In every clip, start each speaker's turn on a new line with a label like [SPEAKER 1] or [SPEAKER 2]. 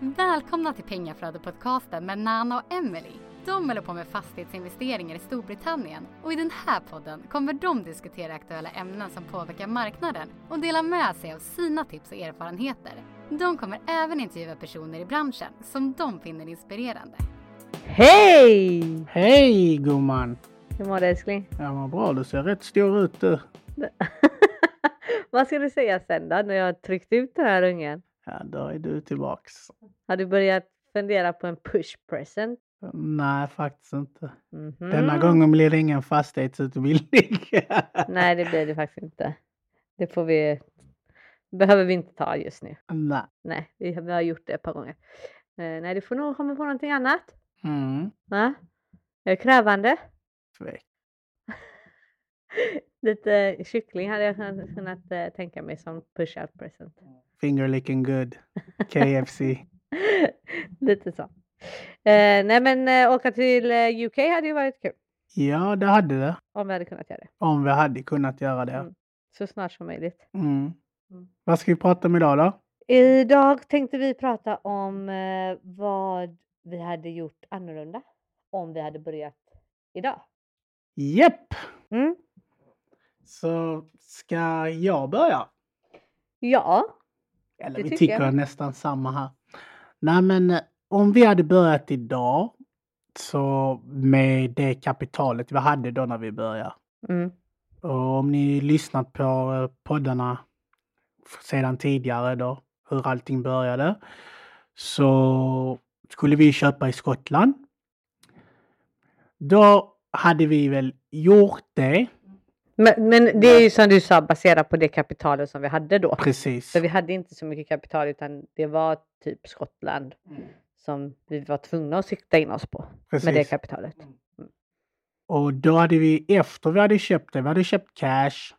[SPEAKER 1] Välkomna till Pengaflödet-podcasten med Nana och Emily. De håller på med fastighetsinvesteringar i Storbritannien och i den här podden kommer de diskutera aktuella ämnen som påverkar marknaden och dela med sig av sina tips och erfarenheter. De kommer även intervjua personer i branschen som de finner inspirerande.
[SPEAKER 2] Hej!
[SPEAKER 3] Hej gumman!
[SPEAKER 2] Hur mår du älskling?
[SPEAKER 3] Jag mår bra, du ser rätt stor ut du.
[SPEAKER 2] Vad ska du säga sen då när jag har tryckt ut den här ungen?
[SPEAKER 3] Ja, då är du tillbaks.
[SPEAKER 2] Har du börjat fundera på en push present?
[SPEAKER 3] Nej, faktiskt inte.
[SPEAKER 2] Mhm.
[SPEAKER 3] Denna gången blir det ingen fastighetsutbildning.
[SPEAKER 2] Nej, det blir det faktiskt inte. Det får vi... behöver vi inte ta just nu.
[SPEAKER 3] Nej.
[SPEAKER 2] Nej, vi har, vi har gjort det ett par gånger. Eh, nej, du får nog komma på någonting annat.
[SPEAKER 3] Mm.
[SPEAKER 2] Va? Är det krävande?
[SPEAKER 3] Tvek.
[SPEAKER 2] Lite kyckling hade jag kunnat, kunnat eh, tänka mig som push-out present.
[SPEAKER 3] Finger licking good. KFC.
[SPEAKER 2] Lite så. Eh, nej men eh, åka till eh, UK hade ju varit kul.
[SPEAKER 3] Ja, det hade det.
[SPEAKER 2] Om vi hade kunnat göra det.
[SPEAKER 3] Om vi hade kunnat göra det.
[SPEAKER 2] Mm. Så snart som möjligt.
[SPEAKER 3] Mm.
[SPEAKER 2] Mm.
[SPEAKER 3] Vad ska vi prata om idag då?
[SPEAKER 2] Idag tänkte vi prata om eh, vad vi hade gjort annorlunda om vi hade börjat idag.
[SPEAKER 3] Jepp!
[SPEAKER 2] Mm.
[SPEAKER 3] Så ska jag börja?
[SPEAKER 2] Ja,
[SPEAKER 3] Eller vi
[SPEAKER 2] tycker jag.
[SPEAKER 3] nästan samma här. Nej men eh, om vi hade börjat idag så med det kapitalet vi hade då när vi började.
[SPEAKER 2] mm.
[SPEAKER 3] Och om ni lyssnat på eh, poddarna sedan tidigare då, hur allting började, så skulle vi köpa i Skottland. Då hade vi väl gjort det,
[SPEAKER 2] men, men det är ju som du sa baserat på det kapitalet som vi hade då.
[SPEAKER 3] precis.
[SPEAKER 2] För vi hade inte så mycket kapital utan det var typ Skottland som vi var tvungna att sikta in oss på med det
[SPEAKER 3] precis.
[SPEAKER 2] kapitalet.
[SPEAKER 3] Och då hade vi, efter vi hade köpt det, vi hade köpt cash.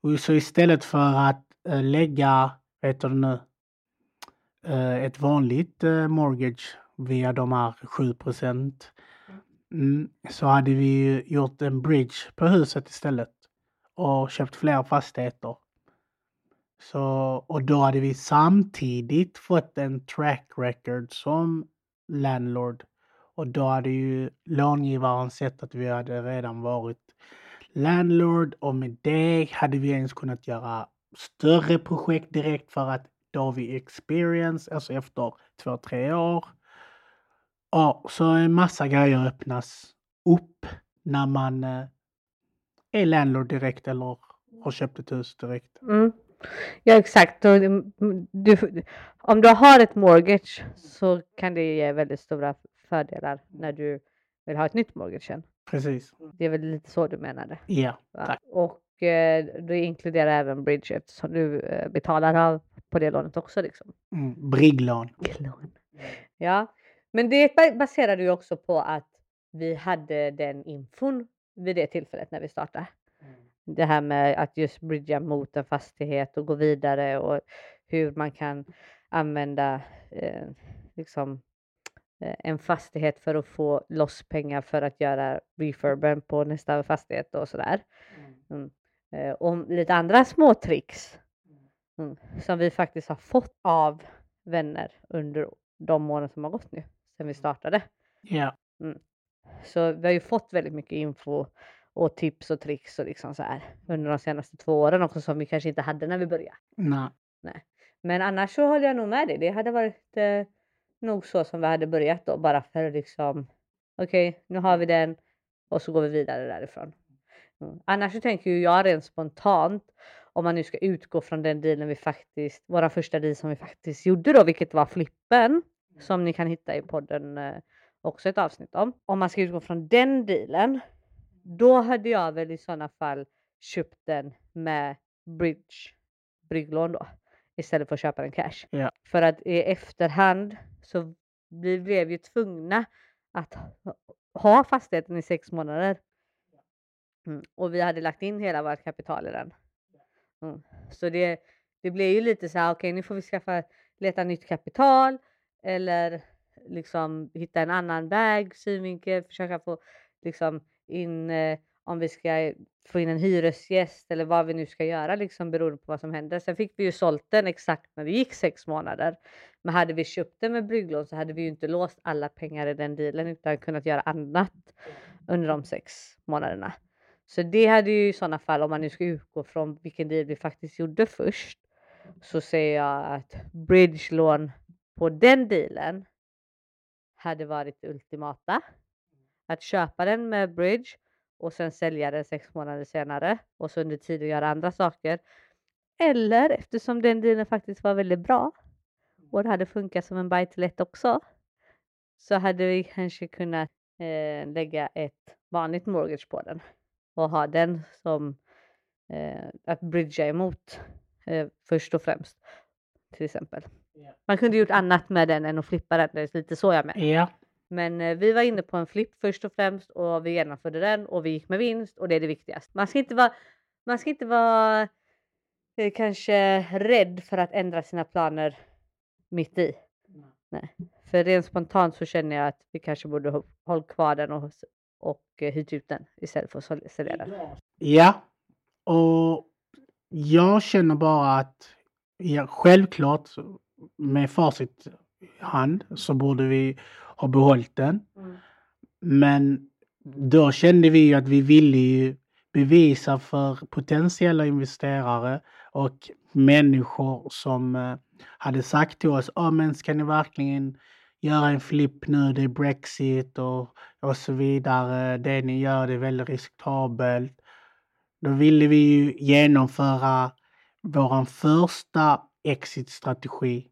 [SPEAKER 3] Och så istället för att eh, lägga, vet du nu, eh, ett vanligt eh, mortgage via de här 7 mm, så hade vi gjort en bridge på huset istället. Och köpt fler fastigheter. Så, och då hade vi samtidigt fått en track record som landlord. Och då hade ju långivaren sett att vi hade redan varit landlord och med det hade vi ens kunnat göra större projekt direkt för att då har vi experience, alltså efter två, tre år. Ja, så en massa grejer öppnas upp när man eh, är landlord direkt eller har köpt ett hus direkt.
[SPEAKER 2] Mm. Ja exakt. Mm, du, om du har ett mortgage så kan det ge väldigt stora fördelar när du vill ha ett nytt mortgage sen.
[SPEAKER 3] Precis.
[SPEAKER 2] Det är väl lite så du menade?
[SPEAKER 3] Ja,
[SPEAKER 2] Va?
[SPEAKER 3] tack.
[SPEAKER 2] Och eh, det inkluderar även bridge eftersom du eh, betalar av på det lånet också. Liksom.
[SPEAKER 3] Mm, brigglån.
[SPEAKER 2] Lån. Ja, men det ba- baserar ju också på att vi hade den infon vid det tillfället när vi startade. Det här med att just bridga mot en fastighet och gå vidare och hur man kan använda eh, liksom, eh, en fastighet för att få loss pengar för att göra refurben på nästa fastighet och sådär. Mm. Eh, och lite andra små tricks mm, som vi faktiskt har fått av vänner under de månader som har gått nu sedan vi startade.
[SPEAKER 3] Ja,
[SPEAKER 2] Så vi har ju fått väldigt mycket info och tips och tricks och liksom så här under de senaste två åren också som vi kanske inte hade när vi började.
[SPEAKER 3] nej.
[SPEAKER 2] Men annars så håller jag nog med dig. Det hade varit eh, nog så som vi hade börjat då bara för liksom okej, nu har vi den och så går vi vidare därifrån. Mm. Annars så tänker ju jag rent spontant om man nu ska utgå från den dealen vi faktiskt, våra första deal som vi faktiskt gjorde då, vilket var flippen som ni kan hitta i podden eh, också ett avsnitt om. Om man ska utgå från den dealen, då hade jag väl i sådana fall köpt den med bridge, brygglån då, istället för att köpa den cash.
[SPEAKER 3] Ja.
[SPEAKER 2] För att i efterhand så vi blev ju tvungna att ha- fastigheten i sex månader. Mm. Och vi hade lagt in hela vårt kapital i den. Mm. Så det, det blev ju lite så här, okej nu får vi skaffa, leta nytt kapital eller liksom hitta en annan väg, synvinkel, försöka få liksom in eh, om vi ska få in en hyresgäst eller vad vi nu ska göra liksom beroende på vad som händer. Sen fick vi ju sålt den exakt när det gick sex månader. Men hade vi köpt den med brygglån så hade vi ju inte låst alla pengar i den dealen utan kunnat göra annat under de sex månaderna. Så det hade ju i sådana fall, om man nu ska utgå från vilken deal vi faktiskt gjorde först, så säger jag att bridgelån på den dealen hade varit ultimata. Att köpa den med bridge och sen sälja den sex månader senare och så under tiden göra andra saker. Eller eftersom den dealen faktiskt var väldigt bra och det hade funkat som en buy to let också så hade vi kanske kunnat eh, lägga ett vanligt mortgage på den och ha den som eh, att bridgea emot eh, först och främst till exempel. Man kunde gjort annat med den än att flippa den, det är lite så jag menar.
[SPEAKER 3] Ja,
[SPEAKER 2] Men eh, vi var inne på en flipp först och främst och vi genomförde den och vi gick med vinst och det är det viktigaste. Man ska inte vara, man ska inte vara eh, kanske rädd för att ändra sina planer mitt i. Nej. För rent spontant så känner jag att vi kanske borde ha hållit kvar den och, och eh, hyrt ut den istället för att sälja den.
[SPEAKER 3] ja. Och jag känner bara att ja, självklart med facit i hand så borde vi ha behållit den. Men då kände vi ju att vi ville ju bevisa för potentiella investerare och människor som eh, hade sagt till oss, ja men ska ni verkligen göra en flipp nu, det är Brexit och, och så vidare, det ni gör det är väldigt riskabelt. Då ville vi ju genomföra våran första exit-strategi.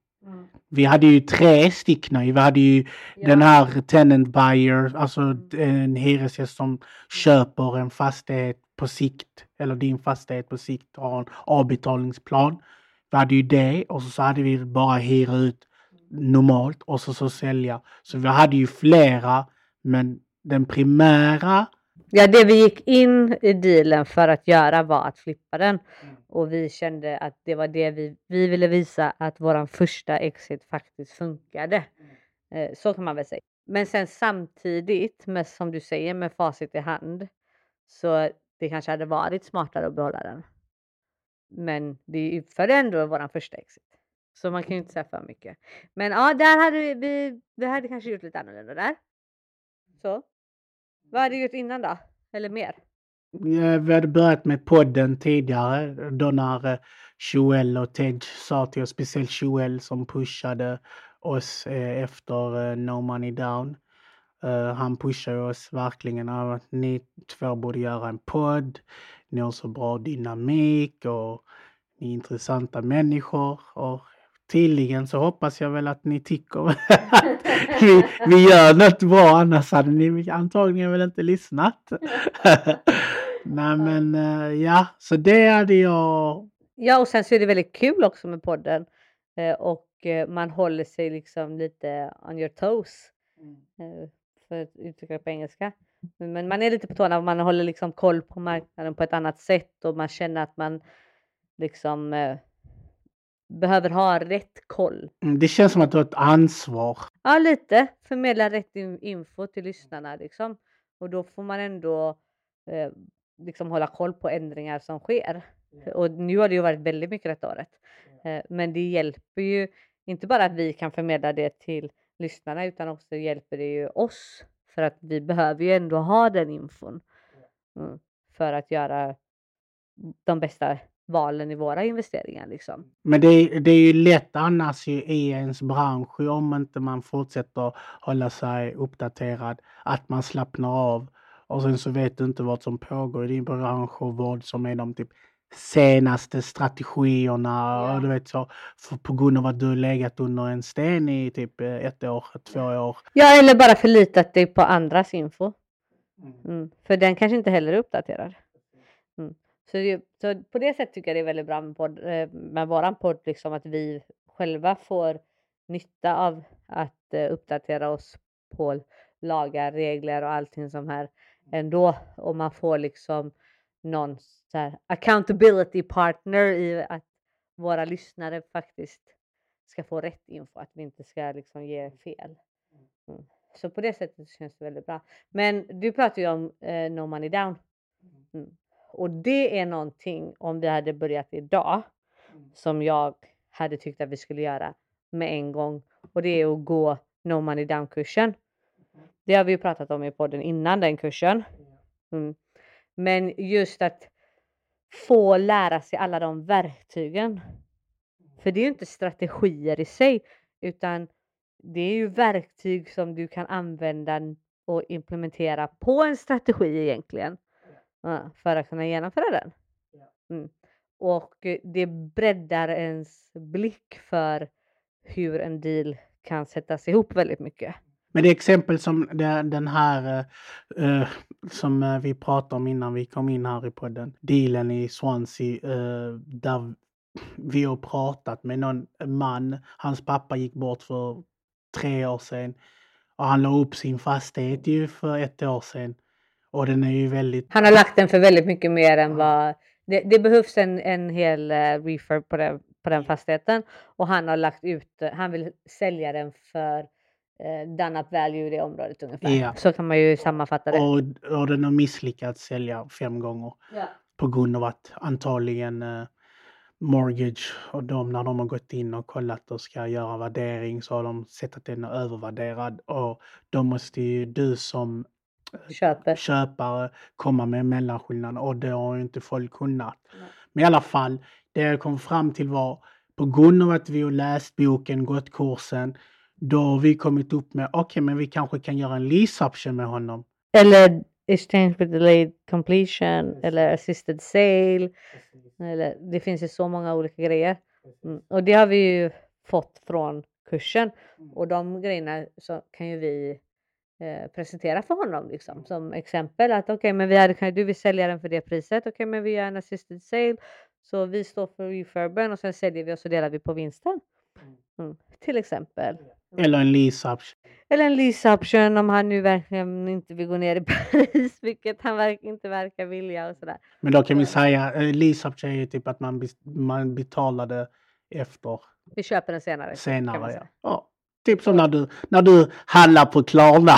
[SPEAKER 3] Vi hade ju tre stycken. Vi hade ju den här tenant buyer, alltså en hyresgäst som köper en fastighet på sikt, eller din fastighet på sikt har en avbetalningsplan. Vi hade ju det och så hade vi bara hyra ut normalt och så, så sälja. Så vi hade ju flera, men den primära
[SPEAKER 2] Ja, det vi gick in i dealen för att göra var att flippa den och vi kände att det var det vi, vi ville visa att våran första exit faktiskt funkade. Eh, så kan man väl säga. Men sen samtidigt med som du säger med facit i hand så det kanske hade varit smartare att behålla den. Men vi utförde ändå våran första exit. Så man kan ju inte säga för mycket. Men ja, där hade vi, vi, vi hade kanske gjort lite annorlunda där. Så. Vad hade du gjort innan då? Eller mer?
[SPEAKER 3] Ja, Vi hade börjat med podden tidigare då när eh, Joel och Tej sa till oss, speciellt Joel som pushade oss eh, efter eh, No Money Down. Han pushade oss verkligen att ni två borde göra en podd. Ni har så bra dynamik och ni är intressanta människor. Och tydligen så hoppas jag väl att ni tycker att vi, vi gör något bra annars hade ni antagligen väl inte lyssnat. Nej men eh, ja, så det hade jag.
[SPEAKER 2] Ja, och sen så är det väldigt kul också med podden eh, och eh, man håller sig liksom lite on your toes. Eh, för att uttrycka det på engelska. Men man är lite på tårna och man håller liksom koll på marknaden på ett annat sätt och man känner att man liksom behöver ha rätt koll.
[SPEAKER 3] Mm, Det känns som att du har ett ansvar.
[SPEAKER 2] Ja, lite förmedla rätt in- info till lyssnarna liksom. Och då får man ändå eh, liksom hålla koll på ändringar som sker. Och nu har det ju varit väldigt mycket detta året. Eh, men det hjälper ju inte bara att vi kan förmedla det till lyssnarna utan också hjälper det ju oss. För att vi behöver ju ändå ha den infon. Mm, för att göra de bästa valen i våra investeringar liksom.
[SPEAKER 3] Men det, är- det är ju lätt annars ju i ens bransch om inte man fortsätter hålla sig uppdaterad. Att man slappnar av och sen så vet du inte vad som pågår i din bransch och vad som är de typ senaste strategierna och du vet så på grund av att du legat under en sten i typ eh, ett år, två år.
[SPEAKER 2] Ja, eller bara förlitat dig på andras info. Mm. För den kanske inte heller är uppdaterad. Mm. Så, det, så på det sättet tycker jag det är väldigt bra med, podd, eh, med våran podd, liksom att vi själva får nytta av att eh, uppdatera oss på lagar, regler och allting som här ändå. Och man får liksom någon så här accountability partner i att våra lyssnare faktiskt ska få rätt info, att vi inte ska liksom ge fel. Mm. Så på det sättet känns det väldigt bra. Men du pratar ju om eh, No Money Down. Mm. Och det är någonting om vi hade börjat idag som jag hade tyckt att vi skulle göra med en gång och det är att gå No Money Down kursen. Det har vi ju pratat om i podden innan den kursen. Mm. Men just att få lära sig alla de verktygen. För det är ju inte strategier i sig utan det är ju verktyg som du kan använda och implementera på en strategi egentligen. Ja, för att kunna genomföra den. Mm. Och eh, det breddar ens blick för hur en deal kan sättas ihop väldigt mycket.
[SPEAKER 3] Men det exempel som den här uh, som vi pratade om innan vi kom in här i podden. Dealen i Swansea uh, där vi har pratat med någon man. Hans pappa gick bort för tre år sedan. Och han la upp sin fastighet ju för ett år sedan. Och den är ju väldigt...
[SPEAKER 2] Han har lagt den för väldigt mycket mer än vad... Det, det behövs en, en hel uh, refurb på, det, på den fastigheten och han har lagt ut, han vill sälja den för eh, done up value i det området ungefär.
[SPEAKER 3] Ja.
[SPEAKER 2] Så kan man ju sammanfatta det.
[SPEAKER 3] Och, och den har misslyckats sälja fem gånger.
[SPEAKER 2] Ja.
[SPEAKER 3] På grund av att antagligen eh, Mortgage och de när de har gått in och kollat och ska göra värdering så har de sett att den är övervärderad och då måste ju du som
[SPEAKER 2] Köper.
[SPEAKER 3] köpare komma med mellanskillnaden och det har ju inte folk kunnat.
[SPEAKER 2] Nej.
[SPEAKER 3] Men i alla fall, det jag kom fram till var på grund av att vi har läst boken, gått kursen, då har vi kommit upp med okej, men vi kanske kan göra en lease option med honom.
[SPEAKER 2] Eller exchange with delayed completion eller assisted sale. Eller, det finns ju så många olika grejer. Mm. Och det har vi ju fått från kursen. Och de grejerna så kan ju vi eh, presentera för honom liksom. Som exempel att okej, men vi hade, du vill sälja den för det priset. Okej, men vi gör en assisted sale. Så vi står för refurben och sen säljer vi och så delar vi på vinsten. Mm. Till exempel.
[SPEAKER 3] Eller en lease option.
[SPEAKER 2] Eller en lease option om han nu verkligen inte vill gå ner i pris, vilket han verk, inte verkar vilja och sådär.
[SPEAKER 3] Men då kan vi säga, eh, lease option är ju typ att man, man betalade efter
[SPEAKER 2] Vi köper den senare. kan man
[SPEAKER 3] senare. Ja. Typ som när du, när du handlar på Klarna.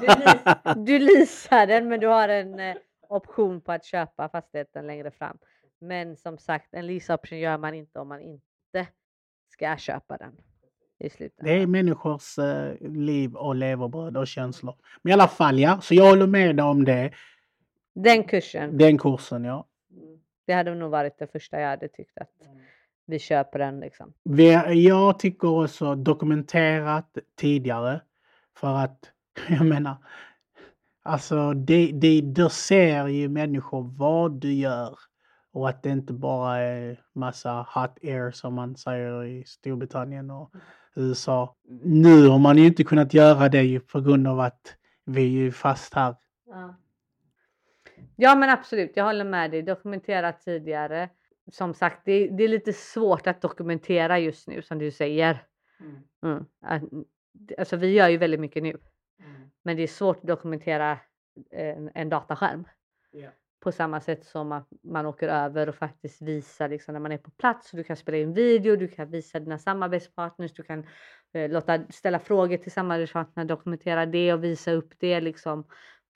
[SPEAKER 2] Du, leas, du leasar den men du har en eh, option på att köpa fastigheten längre fram. Men som sagt, en lease option gör man inte om man inte ska köpa den i
[SPEAKER 3] Det är människors eh, liv och levebröd och känslor. Men i alla fall ja, så jag håller med dig om det.
[SPEAKER 2] Den kursen,
[SPEAKER 3] Den kursen ja.
[SPEAKER 2] det hade nog varit det första jag hade tyckt att vi köper den liksom.
[SPEAKER 3] Jag tycker också dokumenterat tidigare. För att, jag menar, alltså det, det, då ser ju människor vad du gör. Och att det inte bara är massa hot air som man säger i Storbritannien och USA. Nu har man ju inte kunnat göra det ju på grund av att vi är ju fast här.
[SPEAKER 2] Ja. ja men absolut, jag håller med dig. Dokumenterat tidigare. Som sagt, det, det är lite svårt att dokumentera just nu som du säger. Mm. Att- Alltså vi gör ju väldigt mycket nu. Men det är svårt att dokumentera en, en dataskärm.
[SPEAKER 3] Ja.
[SPEAKER 2] På samma sätt som att man åker över och faktiskt visar liksom när man är på plats. Du kan spela in video, du kan visa dina samarbetspartners, du kan eh, låta ställa frågor till samarbetspartner, dokumentera det och visa upp det liksom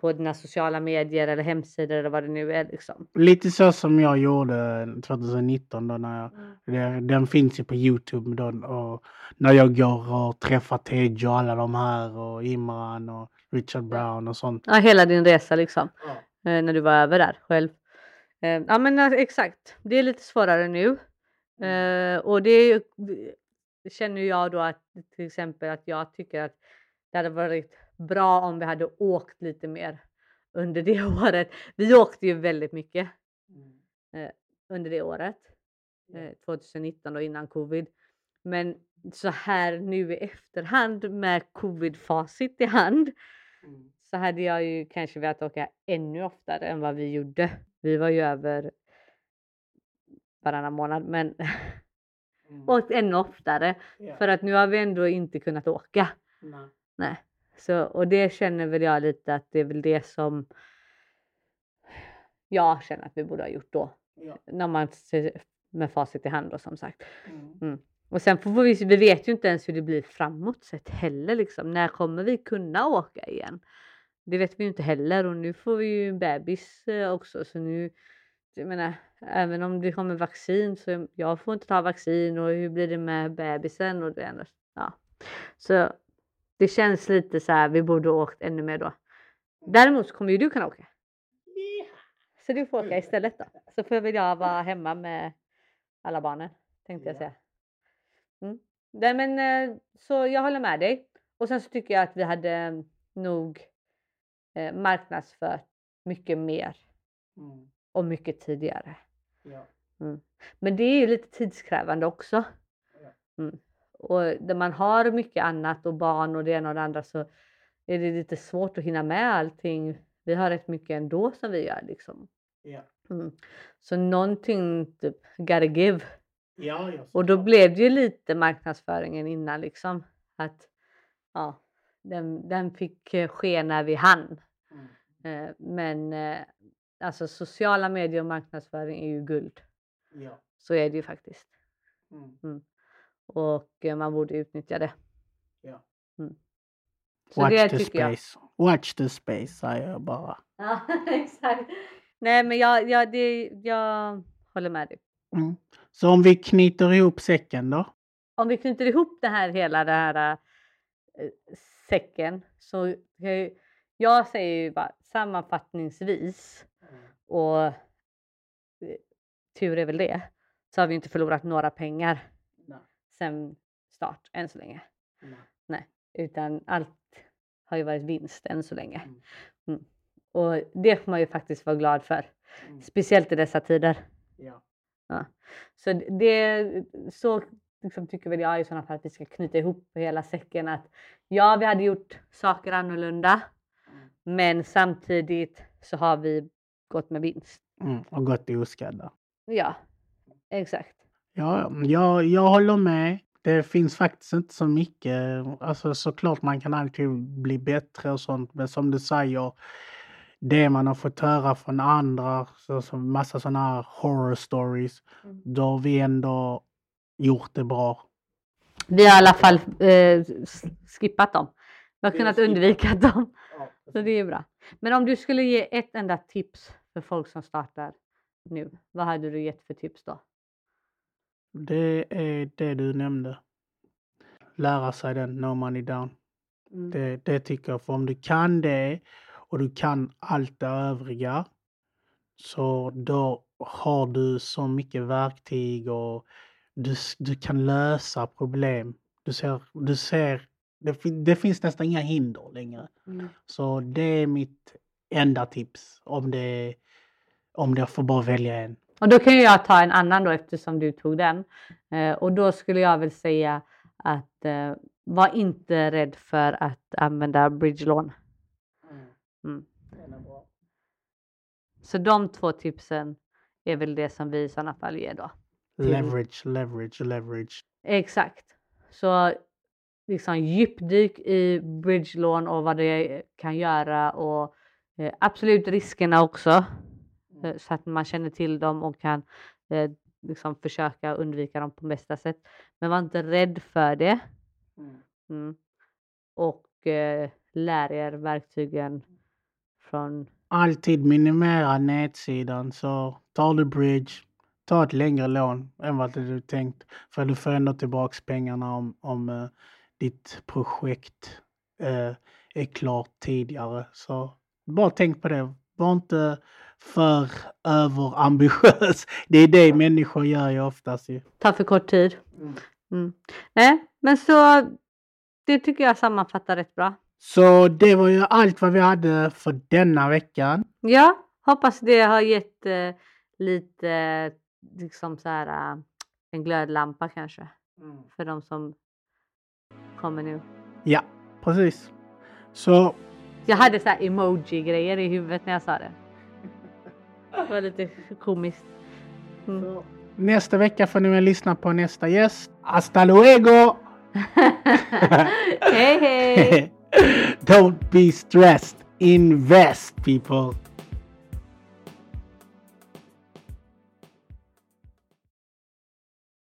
[SPEAKER 2] på dina sociala medier eller hemsidor eller vad det nu är liksom.
[SPEAKER 3] Lite så som jag gjorde 2019 då när jag Det, den finns ju på Youtube då, och när jag går och träffar Tej och alla de här och Imran och Richard Brown och sånt.
[SPEAKER 2] Ja, hela din resa liksom.
[SPEAKER 3] Ja.
[SPEAKER 2] eh, när du var över där själv. Eh, ja men eh, exakt, det är lite svårare nu. Eh, och det känner jag då att till exempel att jag tycker att det hade varit bra om vi hade åkt lite mer under det året. Vi åkte ju väldigt mycket eh, under det året. Eh, 2019 då innan covid. Men så här nu i efterhand med covid-facit i hand så hade jag ju kanske velat åka ännu oftare än vad vi gjorde. Vi var ju över varannan månad men åkt ännu oftare för att nu har vi ändå inte kunnat åka. Nej. Så, och det känner väl jag lite att det är väl det som jag känner att vi borde ha gjort då.
[SPEAKER 3] Ja.
[SPEAKER 2] När man ser med facit i hand då som sagt. Och sen får vi, vi vet ju inte ens hur det blir framåt sett heller liksom. När kommer vi kunna åka igen? det vet vi ju inte heller och nu får vi ju en bebis eh, också så nu, jag menar, även om det kommer vaccin så jag får inte ta vaccin och hur blir det med bebisen och det ena. Ja. Så det känns lite så här, vi borde ha åkt ännu mer då. Däremot så kommer ju du kunna åka. Så du får åka istället då. Så får väl jag vara hemma med alla barnen tänkte jag
[SPEAKER 3] Ja.
[SPEAKER 2] säga. Mm. Nej, men, eh, så jag håller med dig. Och sen så tycker jag att vi hade eh, nog eh, marknadsfört mycket mer
[SPEAKER 3] Mm.
[SPEAKER 2] och mycket tidigare.
[SPEAKER 3] Ja.
[SPEAKER 2] Men det är ju lite tidskrävande också. Mm. Och där man har mycket annat och barn och det ena och det andra så är det lite svårt att hinna med allting. Vi har rätt mycket ändå som vi gör liksom.
[SPEAKER 3] Ja.
[SPEAKER 2] Mm. Så någonting typ gotta give.
[SPEAKER 3] Ja,
[SPEAKER 2] Och då blev det ju lite marknadsföringen innan liksom. Att ja, den, den fick eh, ske när vi hann.
[SPEAKER 3] Mm.
[SPEAKER 2] Eh, Men eh, alltså sociala medier och marknadsföring är ju guld.
[SPEAKER 3] Ja.
[SPEAKER 2] Så är det ju faktiskt.
[SPEAKER 3] Mm.
[SPEAKER 2] Och eh, man borde utnyttja det.
[SPEAKER 3] Ja.
[SPEAKER 2] Så
[SPEAKER 3] Watch
[SPEAKER 2] det
[SPEAKER 3] the
[SPEAKER 2] tycker jag.
[SPEAKER 3] space. Watch the space säger jag bara.
[SPEAKER 2] Ja, exakt. Nej, men jag, jag, det, jag håller med dig.
[SPEAKER 3] Mm. Så om vi knyter ihop säcken då?
[SPEAKER 2] Om vi knyter ihop det här hela det här eh, säcken så jag, jag säger ju bara sammanfattningsvis och eh, tur är väl det så har vi inte förlorat några pengar. Sen start än så länge.
[SPEAKER 3] Nej.
[SPEAKER 2] Utan allt har ju varit vinst än så länge.
[SPEAKER 3] Mm.
[SPEAKER 2] Mm. Och det får man ju faktiskt vara glad för.
[SPEAKER 3] Mm.
[SPEAKER 2] Speciellt i dessa tider.
[SPEAKER 3] Ja.
[SPEAKER 2] Så det, så liksom tycker väl jag i sådana fall att vi ska knyta ihop hela säcken att ja, vi hade gjort saker annorlunda,
[SPEAKER 3] Mm.
[SPEAKER 2] men samtidigt så har vi gått med vinst.
[SPEAKER 3] Mm. Och gått oskadda.
[SPEAKER 2] Ja, exakt.
[SPEAKER 3] Ja, jag, jag håller med. Det finns faktiskt inte så mycket. Alltså såklart man kan alltid bli bättre och sånt. Men som du säger, det man har fått höra från andra, så, så massa sådana här horror stories,
[SPEAKER 2] Mm.
[SPEAKER 3] då har vi ändå gjort det bra.
[SPEAKER 2] Vi har i alla fall eh, skippat dem. Vi har kunnat undvika dem. Så det är bra. Men om du skulle ge ett enda tips för folk som startar nu, vad hade du gett för tips då?
[SPEAKER 3] Det är det du nämnde. Lära sig den no money down. Det, det tycker jag. För om du kan det och du kan allt det övriga så då har du så mycket verktyg och du, du kan lösa problem. Du ser, du ser det, det finns nästan inga hinder längre.
[SPEAKER 2] Mm.
[SPEAKER 3] Så det är mitt enda tips om det om jag får bara välja en.
[SPEAKER 2] Och då kan jag ta en annan då eftersom du tog den. Eh, och då skulle jag väl säga att eh, var inte rädd för att använda bridgelån. Mm. Så de två tipsen är väl det som vi i sådana fall ger då.
[SPEAKER 3] Leverage, leverage, leverage.
[SPEAKER 2] Exakt. Så liksom djupdyk i bridgelån och vad det kan göra och eh, absolut riskerna också. Eh, Så att man känner till dem och kan eh, liksom försöka undvika dem på bästa sätt. Men var inte rädd för det. Mm. Och eh, lär er verktygen från
[SPEAKER 3] alltid minimera nedsidan. Så tar du bridge, ta ett längre lån än vad du tänkt. För du får ändå tillbaks pengarna om, om eh, ditt projekt eh, är klart tidigare. Så bara tänk på det. Var inte för överambitiös. Det är det människor gör ju oftast ju.
[SPEAKER 2] ta för kort tid. Mm. Nej, men så det tycker jag sammanfattar rätt bra.
[SPEAKER 3] Så det var ju allt vad vi hade för denna veckan.
[SPEAKER 2] Ja, hoppas det har gett eh, lite liksom så här eh, en glödlampa kanske för de som kommer nu.
[SPEAKER 3] Ja, precis. Så
[SPEAKER 2] Jag hade så här emoji-grejer i huvudet när jag sa det. Det var lite komiskt. Mm.
[SPEAKER 3] nästa vecka får ni väl lyssna på nästa gäst. Hasta luego!
[SPEAKER 2] hej hej!
[SPEAKER 3] Don't be stressed. Invest people.